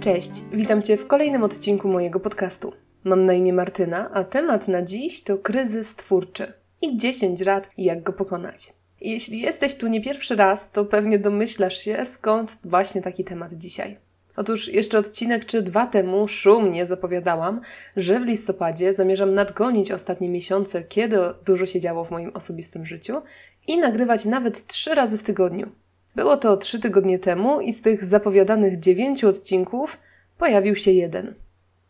Cześć, witam Cię w kolejnym odcinku mojego podcastu. Mam na imię Martyna, a temat na dziś to kryzys twórczy i 10 rad, jak go pokonać. Jeśli jesteś tu nie pierwszy raz, to pewnie domyślasz się, skąd właśnie taki temat dzisiaj. Otóż jeszcze odcinek czy dwa temu szumnie zapowiadałam, że w listopadzie zamierzam nadgonić ostatnie miesiące, kiedy dużo się działo w moim osobistym życiu i nagrywać nawet trzy razy w tygodniu. Było to trzy tygodnie temu i z tych zapowiadanych dziewięciu odcinków pojawił się jeden.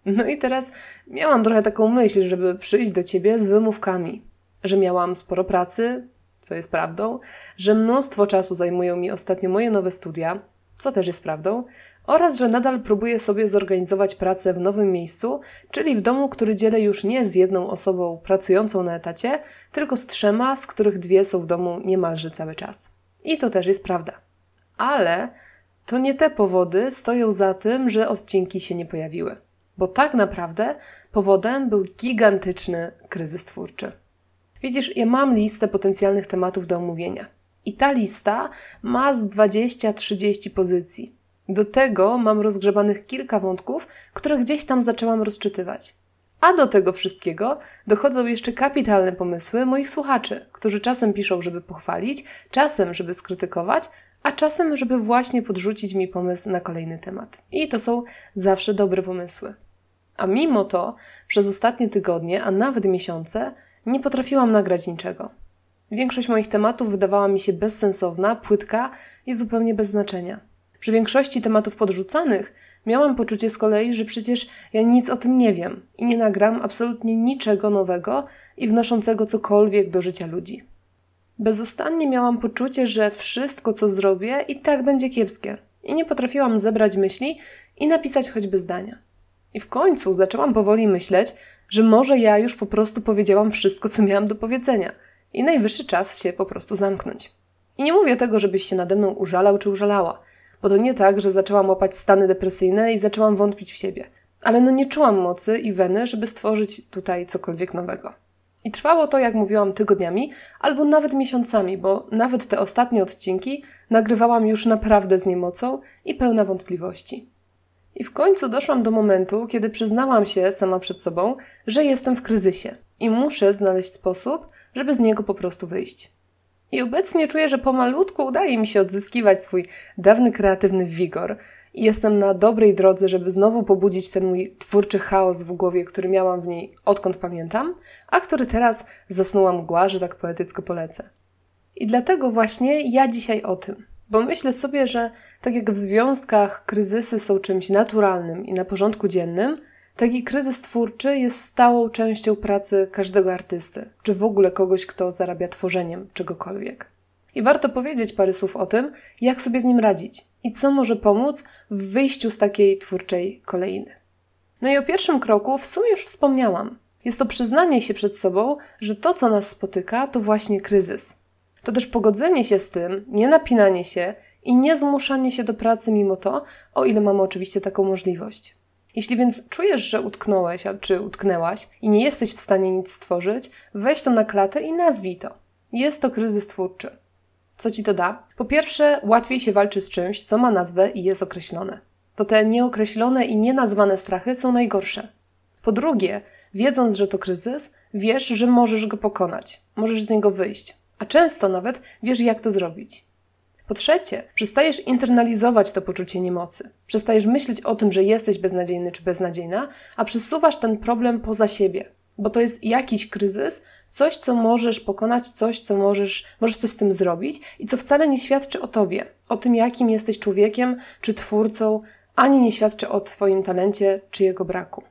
No i teraz miałam trochę taką myśl, żeby przyjść do ciebie z wymówkami, że miałam sporo pracy, co jest prawdą, że mnóstwo czasu zajmują mi ostatnio moje nowe studia, co też jest prawdą, oraz że nadal próbuję sobie zorganizować pracę w nowym miejscu, czyli w domu, który dzielę już nie z jedną osobą pracującą na etacie, tylko z trzema, z których dwie są w domu niemalże cały czas. I to też jest prawda. Ale to nie te powody stoją za tym, że odcinki się nie pojawiły. Bo tak naprawdę powodem był gigantyczny kryzys twórczy. Widzisz, ja mam listę potencjalnych tematów do omówienia. I ta lista ma z 20-30 pozycji. Do tego mam rozgrzebanych kilka wątków, które gdzieś tam zaczęłam rozczytywać. A do tego wszystkiego dochodzą jeszcze kapitalne pomysły moich słuchaczy, którzy czasem piszą, żeby pochwalić, czasem, żeby skrytykować, a czasem, żeby właśnie podrzucić mi pomysł na kolejny temat. I to są zawsze dobre pomysły. A mimo to, przez ostatnie tygodnie, a nawet miesiące, nie potrafiłam nagrać niczego. Większość moich tematów wydawała mi się bezsensowna, płytka i zupełnie bez znaczenia. Przy większości tematów podrzucanych miałam poczucie z kolei, że przecież ja nic o tym nie wiem i nie nagram absolutnie niczego nowego i wnoszącego cokolwiek do życia ludzi. Bezustannie miałam poczucie, że wszystko, co zrobię, i tak będzie kiepskie, i nie potrafiłam zebrać myśli i napisać choćby zdania. I w końcu zaczęłam powoli myśleć, że może ja już po prostu powiedziałam wszystko, co miałam do powiedzenia, i najwyższy czas się po prostu zamknąć. I nie mówię tego, żebyś się nade mną użalał czy użalała, bo to nie tak, że zaczęłam łapać stany depresyjne i zaczęłam wątpić w siebie. Ale no nie czułam mocy i weny, żeby stworzyć tutaj cokolwiek nowego. I trwało to, jak mówiłam, tygodniami albo nawet miesiącami, bo nawet te ostatnie odcinki nagrywałam już naprawdę z niemocą i pełna wątpliwości. I w końcu doszłam do momentu, kiedy przyznałam się sama przed sobą, że jestem w kryzysie i muszę znaleźć sposób, żeby z niego po prostu wyjść. I obecnie czuję, że pomalutku udaje mi się odzyskiwać swój dawny kreatywny wigor i jestem na dobrej drodze, żeby znowu pobudzić ten mój twórczy chaos w głowie, który miałam w niej odkąd pamiętam, a który teraz zasnułam mgła, że tak poetycko polecę. I dlatego właśnie ja dzisiaj o tym, bo myślę sobie, że tak jak w związkach kryzysy są czymś naturalnym i na porządku dziennym, Taki kryzys twórczy jest stałą częścią pracy każdego artysty, czy w ogóle kogoś, kto zarabia tworzeniem czegokolwiek. I warto powiedzieć parę słów o tym, jak sobie z nim radzić i co może pomóc w wyjściu z takiej twórczej kolejny. No i o pierwszym kroku w sumie już wspomniałam. Jest to przyznanie się przed sobą, że to, co nas spotyka, to właśnie kryzys. To też pogodzenie się z tym, nie napinanie się i nie zmuszanie się do pracy mimo to, o ile mamy oczywiście taką możliwość. Jeśli więc czujesz, że utknąłeś czy utknęłaś i nie jesteś w stanie nic stworzyć, weź to na klatę i nazwij to. Jest to kryzys twórczy. Co ci to da? Po pierwsze, łatwiej się walczy z czymś, co ma nazwę i jest określone. To te nieokreślone i nienazwane strachy są najgorsze. Po drugie, wiedząc, że to kryzys, wiesz, że możesz go pokonać, możesz z niego wyjść, a często nawet wiesz, jak to zrobić. Po trzecie, przestajesz internalizować to poczucie niemocy. Przestajesz myśleć o tym, że jesteś beznadziejny czy beznadziejna, a przesuwasz ten problem poza siebie, bo to jest jakiś kryzys, coś, co możesz pokonać, coś, co możesz, możesz coś z tym zrobić i co wcale nie świadczy o tobie, o tym, jakim jesteś człowiekiem czy twórcą, ani nie świadczy o Twoim talencie czy jego braku.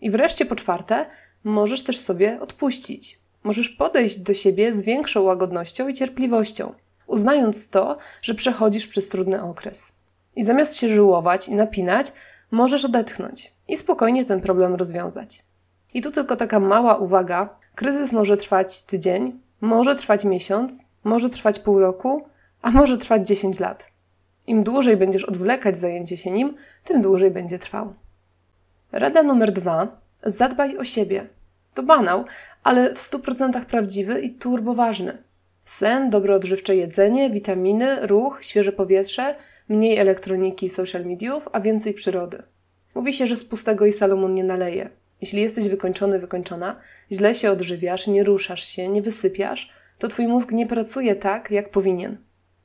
I wreszcie po czwarte, możesz też sobie odpuścić. Możesz podejść do siebie z większą łagodnością i cierpliwością uznając to, że przechodzisz przez trudny okres. I zamiast się żyłować i napinać, możesz odetchnąć i spokojnie ten problem rozwiązać. I tu tylko taka mała uwaga: kryzys może trwać tydzień, może trwać miesiąc, może trwać pół roku, a może trwać 10 lat. Im dłużej będziesz odwlekać zajęcie się nim, tym dłużej będzie trwał. Rada numer dwa: zadbaj o siebie. To banał, ale w 100% prawdziwy i turbo ważny. Sen, dobre odżywcze jedzenie, witaminy, ruch, świeże powietrze, mniej elektroniki i social mediów, a więcej przyrody. Mówi się, że z pustego i Salomon nie naleje. Jeśli jesteś wykończony, wykończona, źle się odżywiasz, nie ruszasz się, nie wysypiasz, to twój mózg nie pracuje tak, jak powinien.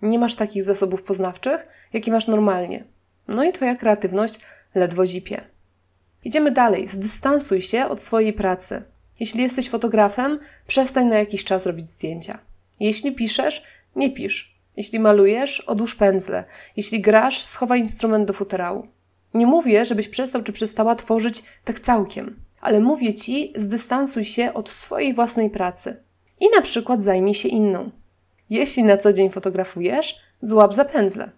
Nie masz takich zasobów poznawczych, jakie masz normalnie. No i twoja kreatywność ledwo zipie. Idziemy dalej. Zdystansuj się od swojej pracy. Jeśli jesteś fotografem, przestań na jakiś czas robić zdjęcia. Jeśli piszesz, nie pisz. Jeśli malujesz, odłóż pędzle. Jeśli grasz, schowaj instrument do futerału. Nie mówię, żebyś przestał czy przestała tworzyć tak całkiem, ale mówię ci, zdystansuj się od swojej własnej pracy i na przykład zajmij się inną. Jeśli na co dzień fotografujesz, złap za pędzle.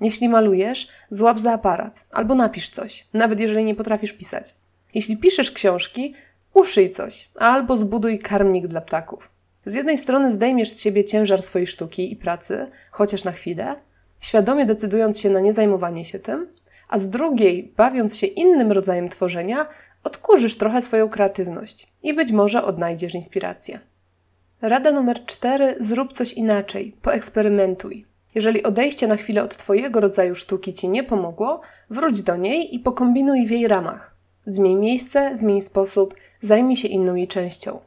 Jeśli malujesz, złap za aparat albo napisz coś, nawet jeżeli nie potrafisz pisać. Jeśli piszesz książki, uszyj coś albo zbuduj karmnik dla ptaków. Z jednej strony zdejmiesz z siebie ciężar swojej sztuki i pracy, chociaż na chwilę, świadomie decydując się na nie zajmowanie się tym, a z drugiej, bawiąc się innym rodzajem tworzenia, odkurzysz trochę swoją kreatywność i być może odnajdziesz inspirację. Rada numer cztery: zrób coś inaczej, poeksperymentuj. Jeżeli odejście na chwilę od Twojego rodzaju sztuki Ci nie pomogło, wróć do niej i pokombinuj w jej ramach. Zmień miejsce, zmień sposób, zajmij się inną jej częścią.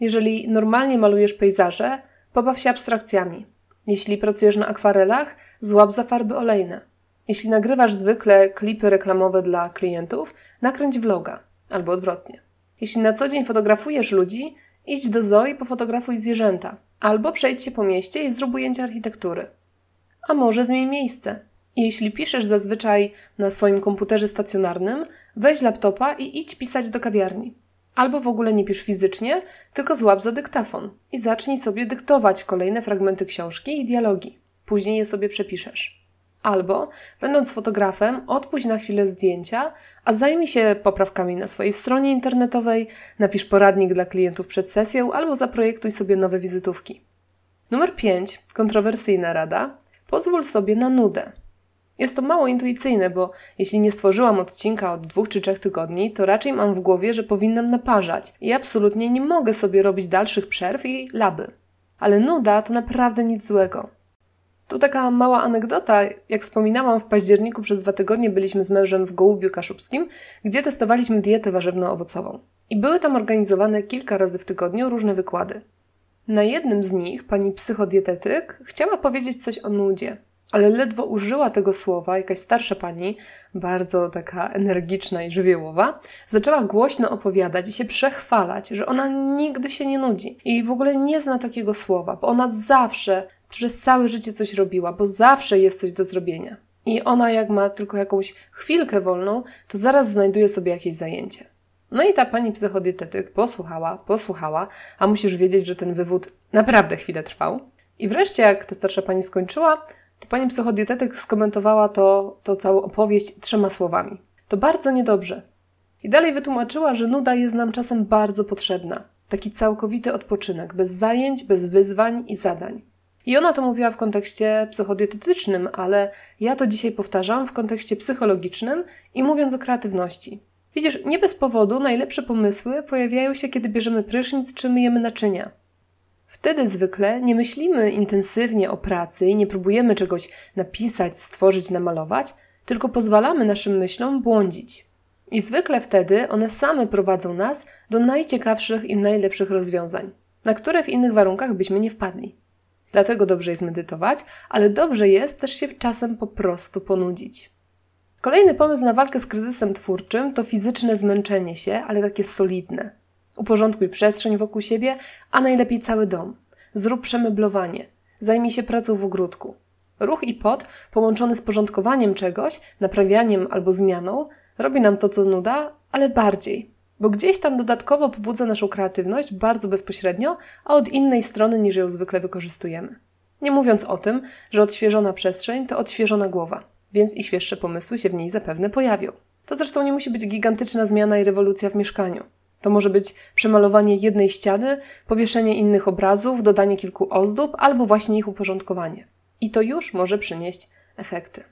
Jeżeli normalnie malujesz pejzaże, pobaw się abstrakcjami. Jeśli pracujesz na akwarelach, złap za farby olejne. Jeśli nagrywasz zwykle klipy reklamowe dla klientów, nakręć vloga albo odwrotnie. Jeśli na co dzień fotografujesz ludzi, idź do zoo i pofotografuj zwierzęta, albo przejdź się po mieście i zrób ujęcia architektury. A może zmień miejsce. Jeśli piszesz zazwyczaj na swoim komputerze stacjonarnym, weź laptopa i idź pisać do kawiarni. Albo w ogóle nie pisz fizycznie, tylko złap za dyktafon i zacznij sobie dyktować kolejne fragmenty książki i dialogi. Później je sobie przepiszesz. Albo, będąc fotografem, odpuść na chwilę zdjęcia, a zajmij się poprawkami na swojej stronie internetowej, napisz poradnik dla klientów przed sesją albo zaprojektuj sobie nowe wizytówki. Numer 5. Kontrowersyjna rada. Pozwól sobie na nudę. Jest to mało intuicyjne, bo jeśli nie stworzyłam odcinka od dwóch czy trzech tygodni, to raczej mam w głowie, że powinnam naparzać i absolutnie nie mogę sobie robić dalszych przerw i laby. Ale nuda to naprawdę nic złego. Tu taka mała anegdota. Jak wspominałam, w październiku przez dwa tygodnie byliśmy z mężem w Gołubiu Kaszubskim, gdzie testowaliśmy dietę warzywno-owocową. I były tam organizowane kilka razy w tygodniu różne wykłady. Na jednym z nich pani psychodietetyk chciała powiedzieć coś o nudzie, ale ledwo użyła tego słowa jakaś starsza pani, bardzo taka energiczna i żywiołowa, zaczęła głośno opowiadać i się przechwalać, że ona nigdy się nie nudzi i w ogóle nie zna takiego słowa, bo ona zawsze przez całe życie coś robiła, bo zawsze jest coś do zrobienia. I ona, jak ma tylko jakąś chwilkę wolną, to zaraz znajduje sobie jakieś zajęcie. No i ta pani psychodietetyk posłuchała, posłuchała, a musisz wiedzieć, że ten wywód naprawdę chwilę trwał. I wreszcie, jak ta starsza pani skończyła, to pani psychodietetyk skomentowała to, to całą opowieść trzema słowami. To bardzo niedobrze. I dalej wytłumaczyła, że nuda jest nam czasem bardzo potrzebna. Taki całkowity odpoczynek, bez zajęć, bez wyzwań i zadań. I ona to mówiła w kontekście psychodietetycznym, ale ja to dzisiaj powtarzam w kontekście psychologicznym i mówiąc o kreatywności. Widzisz, nie bez powodu najlepsze pomysły pojawiają się, kiedy bierzemy prysznic czy myjemy naczynia. Wtedy zwykle nie myślimy intensywnie o pracy i nie próbujemy czegoś napisać, stworzyć, namalować, tylko pozwalamy naszym myślom błądzić. I zwykle wtedy one same prowadzą nas do najciekawszych i najlepszych rozwiązań, na które w innych warunkach byśmy nie wpadli. Dlatego dobrze jest medytować, ale dobrze jest też się czasem po prostu ponudzić. Kolejny pomysł na walkę z kryzysem twórczym to fizyczne zmęczenie się, ale takie solidne. Uporządkuj przestrzeń wokół siebie, a najlepiej cały dom. Zrób przemeblowanie. Zajmij się pracą w ogródku. Ruch i pot, połączony z porządkowaniem czegoś, naprawianiem albo zmianą, robi nam to, co nuda, ale bardziej, bo gdzieś tam dodatkowo pobudza naszą kreatywność bardzo bezpośrednio, a od innej strony niż ją zwykle wykorzystujemy. Nie mówiąc o tym, że odświeżona przestrzeń to odświeżona głowa, więc i świeższe pomysły się w niej zapewne pojawią. To zresztą nie musi być gigantyczna zmiana i rewolucja w mieszkaniu. To może być przemalowanie jednej ściany, powieszenie innych obrazów, dodanie kilku ozdób albo właśnie ich uporządkowanie. I to już może przynieść efekty.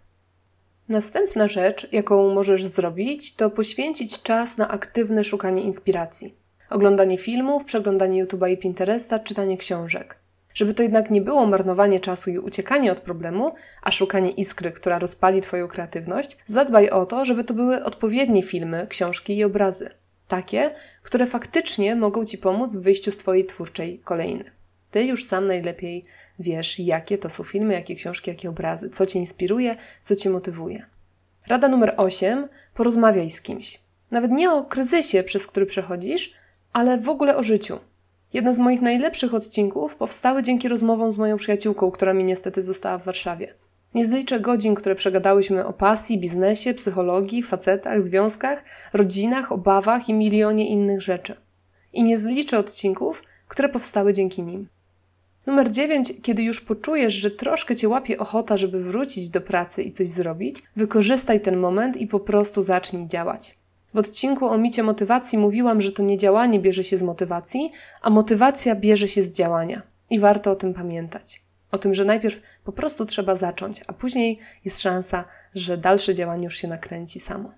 Następna rzecz, jaką możesz zrobić, to poświęcić czas na aktywne szukanie inspiracji. Oglądanie filmów, przeglądanie YouTube'a i Pinteresta, czytanie książek. Żeby to jednak nie było marnowanie czasu i uciekanie od problemu, a szukanie iskry, która rozpali Twoją kreatywność, zadbaj o to, żeby to były odpowiednie filmy, książki i obrazy. Takie, które faktycznie mogą Ci pomóc w wyjściu z Twojej twórczej kolejny. Ty już sam najlepiej wiesz, jakie to są filmy, jakie książki, jakie obrazy, co Cię inspiruje, co Cię motywuje. Rada numer 8. Porozmawiaj z kimś. Nawet nie o kryzysie, przez który przechodzisz, ale w ogóle o życiu. Jedne z moich najlepszych odcinków powstały dzięki rozmowom z moją przyjaciółką, która mi niestety została w Warszawie. Nie zliczę godzin, które przegadałyśmy o pasji, biznesie, psychologii, facetach, związkach, rodzinach, obawach i milionie innych rzeczy. I nie zliczę odcinków, które powstały dzięki nim. Numer 9. Kiedy już poczujesz, że troszkę cię łapie ochota, żeby wrócić do pracy i coś zrobić, wykorzystaj ten moment i po prostu zacznij działać. W odcinku o micie motywacji mówiłam, że to nie działanie bierze się z motywacji, a motywacja bierze się z działania. I warto o tym pamiętać. O tym, że najpierw po prostu trzeba zacząć, a później jest szansa, że dalsze działanie już się nakręci samo.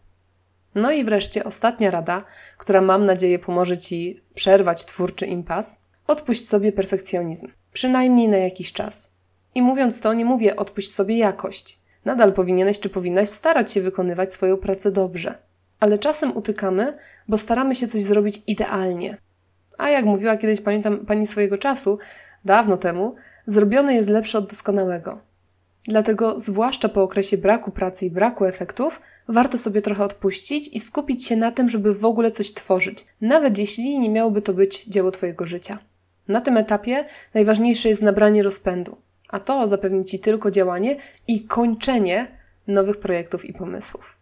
No i wreszcie ostatnia rada, która mam nadzieję pomoże Ci przerwać twórczy impas. Odpuść sobie perfekcjonizm, przynajmniej na jakiś czas. I mówiąc to, nie mówię odpuść sobie jakość. Nadal powinieneś czy powinnaś starać się wykonywać swoją pracę dobrze ale czasem utykamy, bo staramy się coś zrobić idealnie. A jak mówiła kiedyś, pamiętam pani swojego czasu, dawno temu, zrobione jest lepsze od doskonałego. Dlatego, zwłaszcza po okresie braku pracy i braku efektów, warto sobie trochę odpuścić i skupić się na tym, żeby w ogóle coś tworzyć, nawet jeśli nie miałoby to być dzieło Twojego życia. Na tym etapie najważniejsze jest nabranie rozpędu, a to zapewni Ci tylko działanie i kończenie nowych projektów i pomysłów.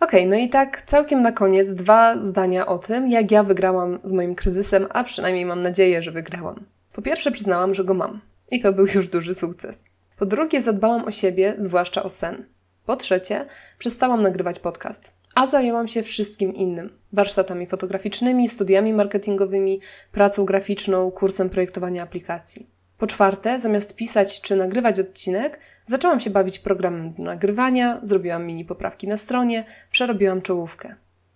Okay, no i tak całkiem na koniec dwa zdania o tym, jak ja wygrałam z moim kryzysem, a przynajmniej mam nadzieję, że wygrałam. Po pierwsze, przyznałam, że go mam. I to był już duży sukces. Po drugie, zadbałam o siebie, zwłaszcza o sen. Po trzecie, przestałam nagrywać podcast, a zajęłam się wszystkim innym: warsztatami fotograficznymi, studiami marketingowymi, pracą graficzną, kursem projektowania aplikacji. Po czwarte, zamiast pisać czy nagrywać odcinek, zaczęłam się bawić programem do nagrywania, zrobiłam mini poprawki na stronie, przerobiłam czołówkę.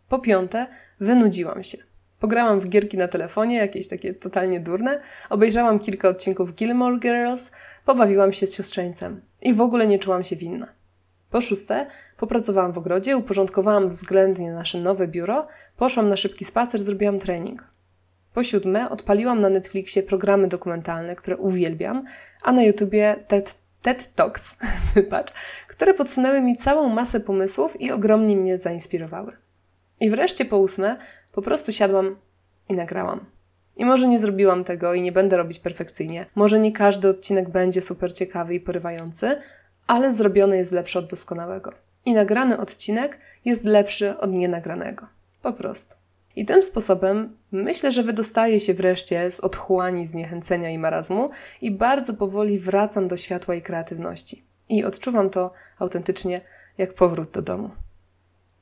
Po piąte, wynudziłam się. Pograłam w gierki na telefonie, jakieś takie totalnie durne, obejrzałam kilka odcinków Gilmore Girls, pobawiłam się z siostrzeńcem i w ogóle nie czułam się winna. Po szóste, popracowałam w ogrodzie, uporządkowałam względnie nasze nowe biuro, poszłam na szybki spacer, zrobiłam trening. Po siódme, odpaliłam na Netflixie programy dokumentalne, które uwielbiam, a na YouTubie TED, TED Talks, wybacz, które podsunęły mi całą masę pomysłów i ogromnie mnie zainspirowały. I wreszcie po ósme, po prostu siadłam i nagrałam. I może nie zrobiłam tego i nie będę robić perfekcyjnie. Może nie każdy odcinek będzie super ciekawy i porywający, ale zrobiony jest lepszy od doskonałego. I nagrany odcinek jest lepszy od nienagranego. Po prostu. I tym sposobem myślę, że wydostaję się wreszcie z otchłani zniechęcenia i marazmu i bardzo powoli wracam do światła i kreatywności. I odczuwam to autentycznie jak powrót do domu.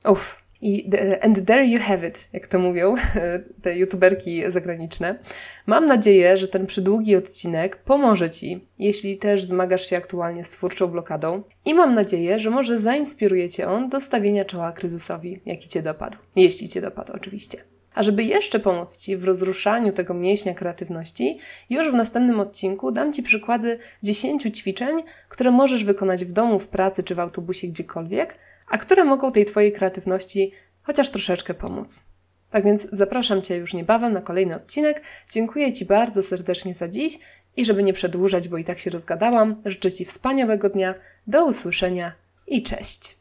Uff, i and there you have it, jak to mówią te youtuberki zagraniczne. Mam nadzieję, że ten przydługi odcinek pomoże Ci, jeśli też zmagasz się aktualnie z twórczą blokadą. I mam nadzieję, że może zainspiruje Cię on do stawienia czoła kryzysowi, jaki Cię dopadł. Jeśli Cię dopadł, oczywiście. A żeby jeszcze pomóc Ci w rozruszaniu tego mięśnia kreatywności, już w następnym odcinku dam Ci przykłady 10 ćwiczeń, które możesz wykonać w domu, w pracy czy w autobusie, gdziekolwiek, a które mogą tej Twojej kreatywności chociaż troszeczkę pomóc. Tak więc zapraszam Cię już niebawem na kolejny odcinek. Dziękuję Ci bardzo serdecznie za dziś i żeby nie przedłużać, bo i tak się rozgadałam, życzę Ci wspaniałego dnia, do usłyszenia i cześć.